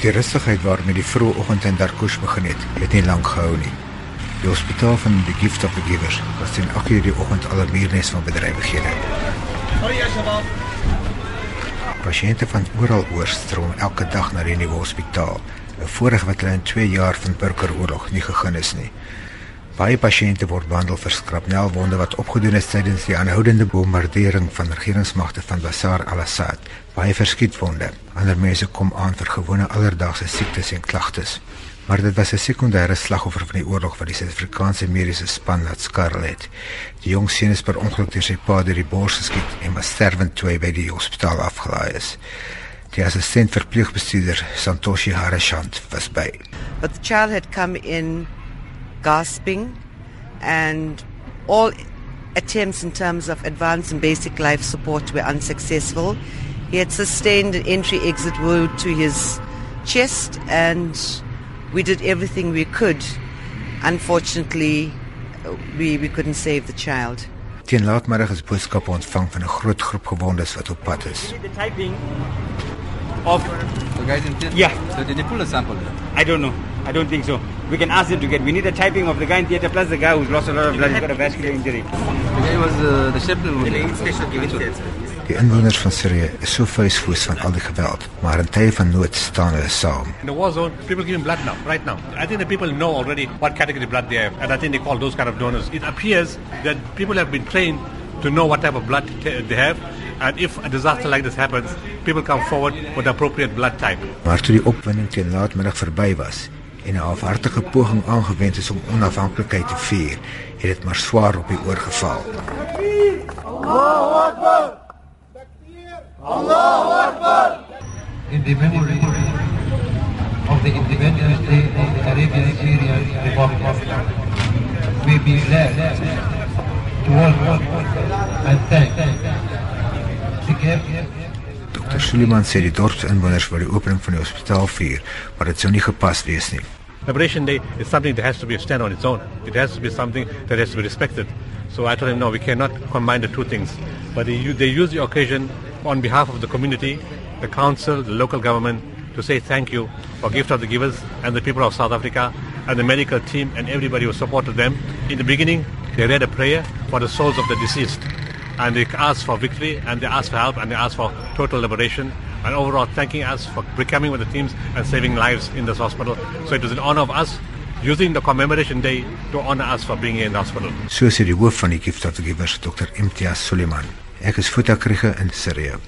Die rustigheid waarmee die vroeë oggend in Darkush begin het, het nie lank gehou nie. Die hospitaal van die Gift of the Givers was teen 8:00 die oggend al 'n muurnes van bedrywighede. Pasiënte van oral oorstroom elke dag na die nuwe hospitaal, 'n voorreg wat hulle in 2 jaar van burgeroorlog nie gegee is nie. Baie pasiënte word behandel vir skrapnelwonde wat opgedoen is tydens die aanhoudende bombardering van regeringsmagte van Bashar al-Assad. Baie verskietwonde. Ander mense kom aan vir gewone alledaagse siektes en klagtes maar dit was 'n sekondêre slagoffer van die oorlog wat die Suid-Afrikaanse mediese span laat skarrel het. Die jong seun is per ongeluk deur sy pa deur die bors geskiet en was sterwend toe hy by die hospitaal afgelaai is. Die assistent verpleegbestuurder Santoshi Harashant was by. But the child had come in gasping and all attempts in terms of advanced and basic life support were unsuccessful. He had sustained an entry exit wound to his chest and we did everything we could. Unfortunately, we, we couldn't save the child. Teen laatmiddag is boodskappe ontvang van 'n groot groep gewondes wat op pad is. The typing of The guys in theatre? Yeah. So did they pull a sample? I don't know. I don't think so. We can ask them to get. We need a typing of the guy in theater plus the guy who's lost a lot of blood. He's got a vascular injury. The guy was uh, the chaplain. Die inwoners van Sirië is so vuisvoets van al die geweld, maar in tye van nood staan hulle saam. In the war zone, people giving blood now, right now. I think the people know already what category blood they have, and I think they call those kind of donors. It appears that people have been trained to know what type of blood they have, and if a disaster like this happens, people come forward with the appropriate blood type. Maar toe die opwinding teen laatmiddag verby was en 'n halfhartige poging aangewend is om onafhanklikheid te vier, het dit maar swaar op die oor geval. in the memory of the Independence Day of the Arabian Syrian Republic. We be glad to welcome and thank the Dr. Sooliman sê die dorpsinwoners wil die opening van die hospitaal vier, maar dit sou nie gepas wees nie. Liberation Day is something that has to be a stand on its own. It has to be something that has to be respected. So I told him, no, we cannot combine the two things. But they, they use the occasion on behalf of the community, the council, the local government, to say thank you for Gift of the Givers and the people of South Africa and the medical team and everybody who supported them. In the beginning, they read a prayer for the souls of the deceased. And they asked for victory and they asked for help and they asked for total liberation and overall thanking us for becoming with the teams and saving lives in this hospital. So it was in honor of us using the commemoration day to honor us for being here in the hospital. So sê die hoof van die Gift of the Givers, Dr. Imtiaz Suliman. Ek is Futa Krige in Sirië.